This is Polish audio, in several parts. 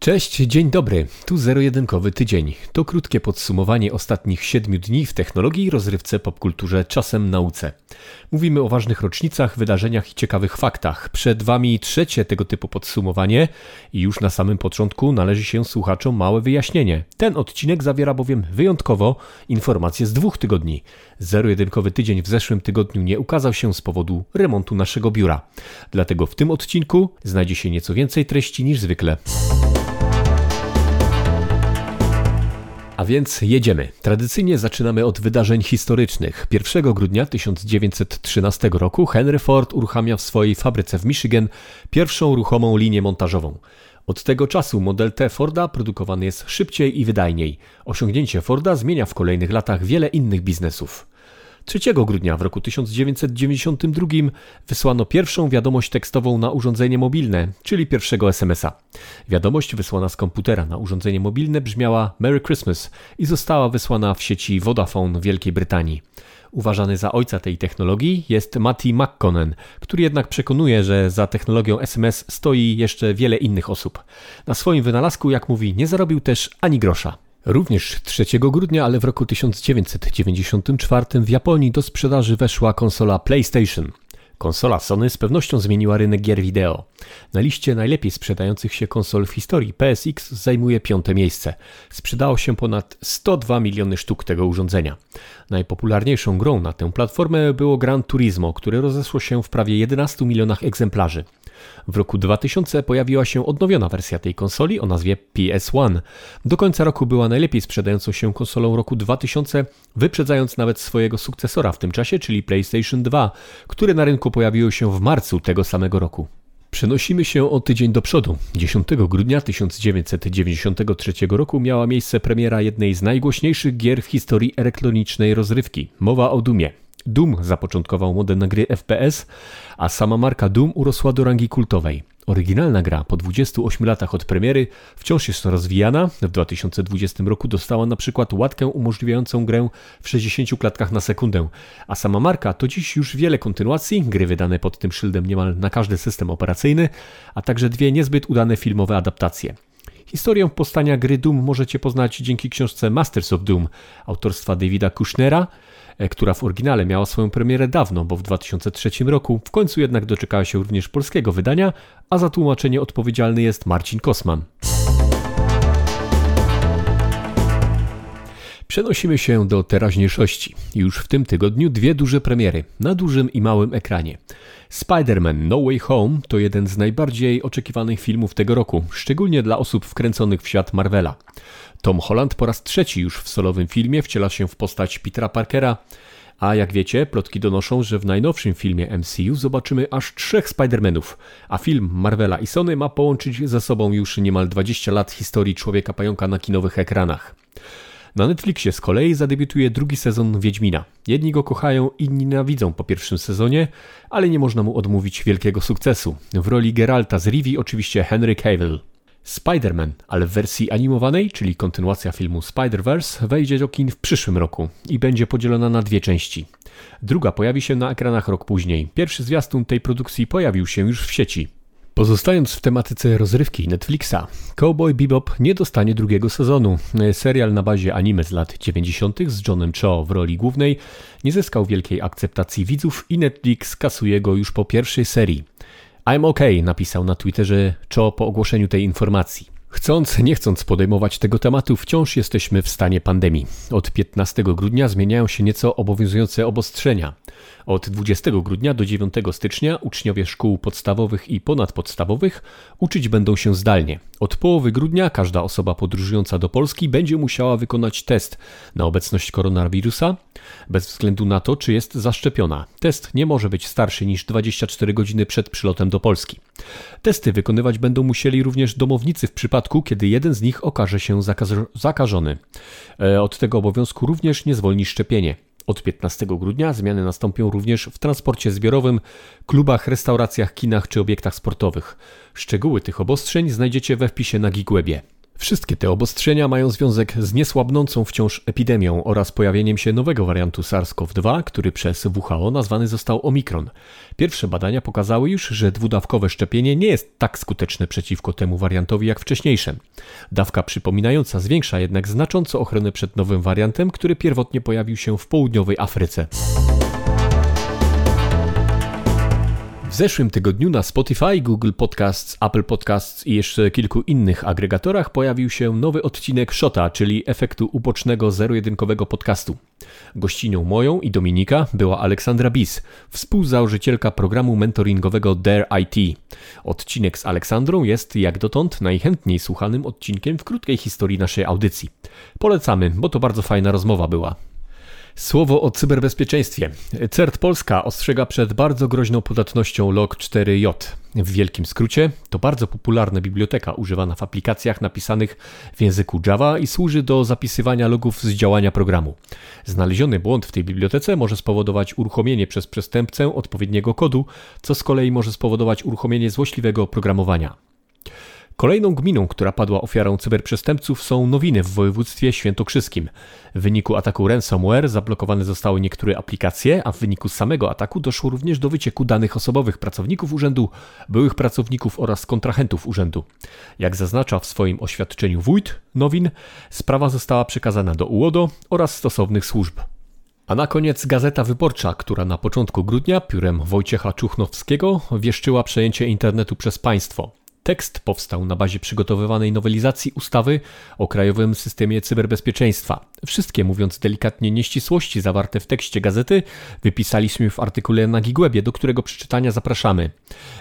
Cześć, dzień dobry. Tu zero-jedynkowy tydzień. To krótkie podsumowanie ostatnich siedmiu dni w technologii, rozrywce, popkulturze, czasem nauce. Mówimy o ważnych rocznicach, wydarzeniach i ciekawych faktach. Przed Wami trzecie tego typu podsumowanie i już na samym początku należy się słuchaczom małe wyjaśnienie. Ten odcinek zawiera bowiem wyjątkowo informacje z dwóch tygodni. Zero-jedynkowy tydzień w zeszłym tygodniu nie ukazał się z powodu remontu naszego biura. Dlatego w tym odcinku znajdzie się nieco więcej treści niż zwykle. A więc jedziemy. Tradycyjnie zaczynamy od wydarzeń historycznych. 1 grudnia 1913 roku Henry Ford uruchamia w swojej fabryce w Michigan pierwszą ruchomą linię montażową. Od tego czasu model T Forda produkowany jest szybciej i wydajniej. Osiągnięcie Forda zmienia w kolejnych latach wiele innych biznesów. 3 grudnia w roku 1992 wysłano pierwszą wiadomość tekstową na urządzenie mobilne, czyli pierwszego SMS-a. Wiadomość wysłana z komputera na urządzenie mobilne brzmiała Merry Christmas i została wysłana w sieci Vodafone Wielkiej Brytanii. Uważany za ojca tej technologii jest Matty McConnell, który jednak przekonuje, że za technologią SMS stoi jeszcze wiele innych osób. Na swoim wynalazku, jak mówi, nie zarobił też ani grosza. Również 3 grudnia, ale w roku 1994 w Japonii do sprzedaży weszła konsola PlayStation. Konsola Sony z pewnością zmieniła rynek gier wideo. Na liście najlepiej sprzedających się konsol w historii PSX zajmuje piąte miejsce. Sprzedało się ponad 102 miliony sztuk tego urządzenia. Najpopularniejszą grą na tę platformę było Gran Turismo, które rozesło się w prawie 11 milionach egzemplarzy. W roku 2000 pojawiła się odnowiona wersja tej konsoli o nazwie PS1. Do końca roku była najlepiej sprzedającą się konsolą roku 2000, wyprzedzając nawet swojego sukcesora w tym czasie, czyli PlayStation 2, które na rynku pojawiło się w marcu tego samego roku. Przenosimy się o tydzień do przodu. 10 grudnia 1993 roku miała miejsce premiera jednej z najgłośniejszych gier w historii elektronicznej rozrywki. Mowa o Dumie. Doom zapoczątkował modę na gry FPS, a sama marka Doom urosła do rangi kultowej. Oryginalna gra po 28 latach od premiery wciąż jest rozwijana. W 2020 roku dostała na przykład łatkę umożliwiającą grę w 60 klatkach na sekundę, a sama marka to dziś już wiele kontynuacji, gry wydane pod tym szyldem niemal na każdy system operacyjny, a także dwie niezbyt udane filmowe adaptacje. Historię powstania gry Doom możecie poznać dzięki książce Masters of Doom autorstwa Davida Kushnera, która w oryginale miała swoją premierę dawno, bo w 2003 roku, w końcu jednak doczekała się również polskiego wydania, a za tłumaczenie odpowiedzialny jest Marcin Kosman. Przenosimy się do teraźniejszości. Już w tym tygodniu dwie duże premiery na dużym i małym ekranie. Spider-Man No Way Home to jeden z najbardziej oczekiwanych filmów tego roku, szczególnie dla osób wkręconych w świat Marvela. Tom Holland po raz trzeci już w solowym filmie wciela się w postać Petera Parkera, a jak wiecie, plotki donoszą, że w najnowszym filmie MCU zobaczymy aż trzech Spider-Manów, a film Marvela i Sony ma połączyć ze sobą już niemal 20 lat historii Człowieka Pająka na kinowych ekranach. Na Netflixie z kolei zadebiutuje drugi sezon Wiedźmina. Jedni go kochają, inni nienawidzą po pierwszym sezonie, ale nie można mu odmówić wielkiego sukcesu. W roli Geralta z Rivi oczywiście Henry Cavill. Spider-Man, ale w wersji animowanej, czyli kontynuacja filmu Spider-Verse, wejdzie do kin w przyszłym roku i będzie podzielona na dwie części. Druga pojawi się na ekranach rok później. Pierwszy zwiastun tej produkcji pojawił się już w sieci. Pozostając w tematyce rozrywki Netflixa, Cowboy Bebop nie dostanie drugiego sezonu. Serial na bazie anime z lat 90. z Johnem Cho w roli głównej nie zyskał wielkiej akceptacji widzów i Netflix kasuje go już po pierwszej serii. I'm OK, napisał na Twitterze Cho po ogłoszeniu tej informacji. Chcąc, nie chcąc podejmować tego tematu, wciąż jesteśmy w stanie pandemii. Od 15 grudnia zmieniają się nieco obowiązujące obostrzenia. Od 20 grudnia do 9 stycznia uczniowie szkół podstawowych i ponadpodstawowych uczyć będą się zdalnie. Od połowy grudnia każda osoba podróżująca do Polski będzie musiała wykonać test na obecność koronawirusa, bez względu na to, czy jest zaszczepiona. Test nie może być starszy niż 24 godziny przed przylotem do Polski. Testy wykonywać będą musieli również domownicy w przypadku, kiedy jeden z nich okaże się zakażony. E, od tego obowiązku również nie zwolni szczepienie. Od 15 grudnia zmiany nastąpią również w transporcie zbiorowym, klubach, restauracjach, kinach czy obiektach sportowych. Szczegóły tych obostrzeń znajdziecie we wpisie na Gigwebie. Wszystkie te obostrzenia mają związek z niesłabnącą wciąż epidemią oraz pojawieniem się nowego wariantu SARS-CoV-2, który przez WHO nazwany został Omikron. Pierwsze badania pokazały już, że dwudawkowe szczepienie nie jest tak skuteczne przeciwko temu wariantowi jak wcześniejsze. Dawka przypominająca zwiększa jednak znacząco ochronę przed nowym wariantem, który pierwotnie pojawił się w południowej Afryce. Zeszłym tygodniu na Spotify, Google Podcasts, Apple Podcasts i jeszcze kilku innych agregatorach pojawił się nowy odcinek Shota, czyli efektu ubocznego zero-jedynkowego podcastu. Gościnią moją i Dominika była Aleksandra Bis, współzałożycielka programu mentoringowego Dare IT. Odcinek z Aleksandrą jest jak dotąd najchętniej słuchanym odcinkiem w krótkiej historii naszej audycji. Polecamy, bo to bardzo fajna rozmowa była. Słowo o cyberbezpieczeństwie. CERT Polska ostrzega przed bardzo groźną podatnością log4j. W wielkim skrócie to bardzo popularna biblioteka używana w aplikacjach napisanych w języku Java i służy do zapisywania logów z działania programu. Znaleziony błąd w tej bibliotece może spowodować uruchomienie przez przestępcę odpowiedniego kodu, co z kolei może spowodować uruchomienie złośliwego oprogramowania. Kolejną gminą, która padła ofiarą cyberprzestępców są Nowiny w województwie świętokrzyskim. W wyniku ataku ransomware zablokowane zostały niektóre aplikacje, a w wyniku samego ataku doszło również do wycieku danych osobowych pracowników urzędu, byłych pracowników oraz kontrahentów urzędu. Jak zaznacza w swoim oświadczeniu wójt Nowin, sprawa została przekazana do UODO oraz stosownych służb. A na koniec Gazeta Wyborcza, która na początku grudnia piórem Wojciecha Czuchnowskiego wieszczyła przejęcie internetu przez państwo. Tekst powstał na bazie przygotowywanej nowelizacji ustawy o Krajowym Systemie Cyberbezpieczeństwa. Wszystkie, mówiąc delikatnie, nieścisłości zawarte w tekście gazety wypisaliśmy w artykule na Gigwebie, do którego przeczytania zapraszamy.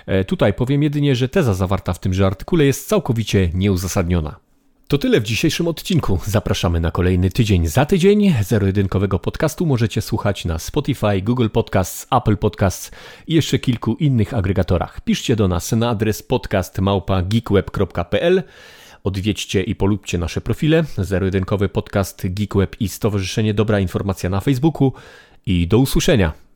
E, tutaj powiem jedynie, że teza zawarta w tymże artykule jest całkowicie nieuzasadniona. To tyle w dzisiejszym odcinku. Zapraszamy na kolejny tydzień. Za tydzień zero-jedynkowego podcastu możecie słuchać na Spotify, Google Podcasts, Apple Podcasts i jeszcze kilku innych agregatorach. Piszcie do nas na adres podcastmałpa.geekweb.pl Odwiedźcie i polubcie nasze profile Zero-jedynkowy podcast Geekweb i Stowarzyszenie Dobra Informacja na Facebooku i do usłyszenia.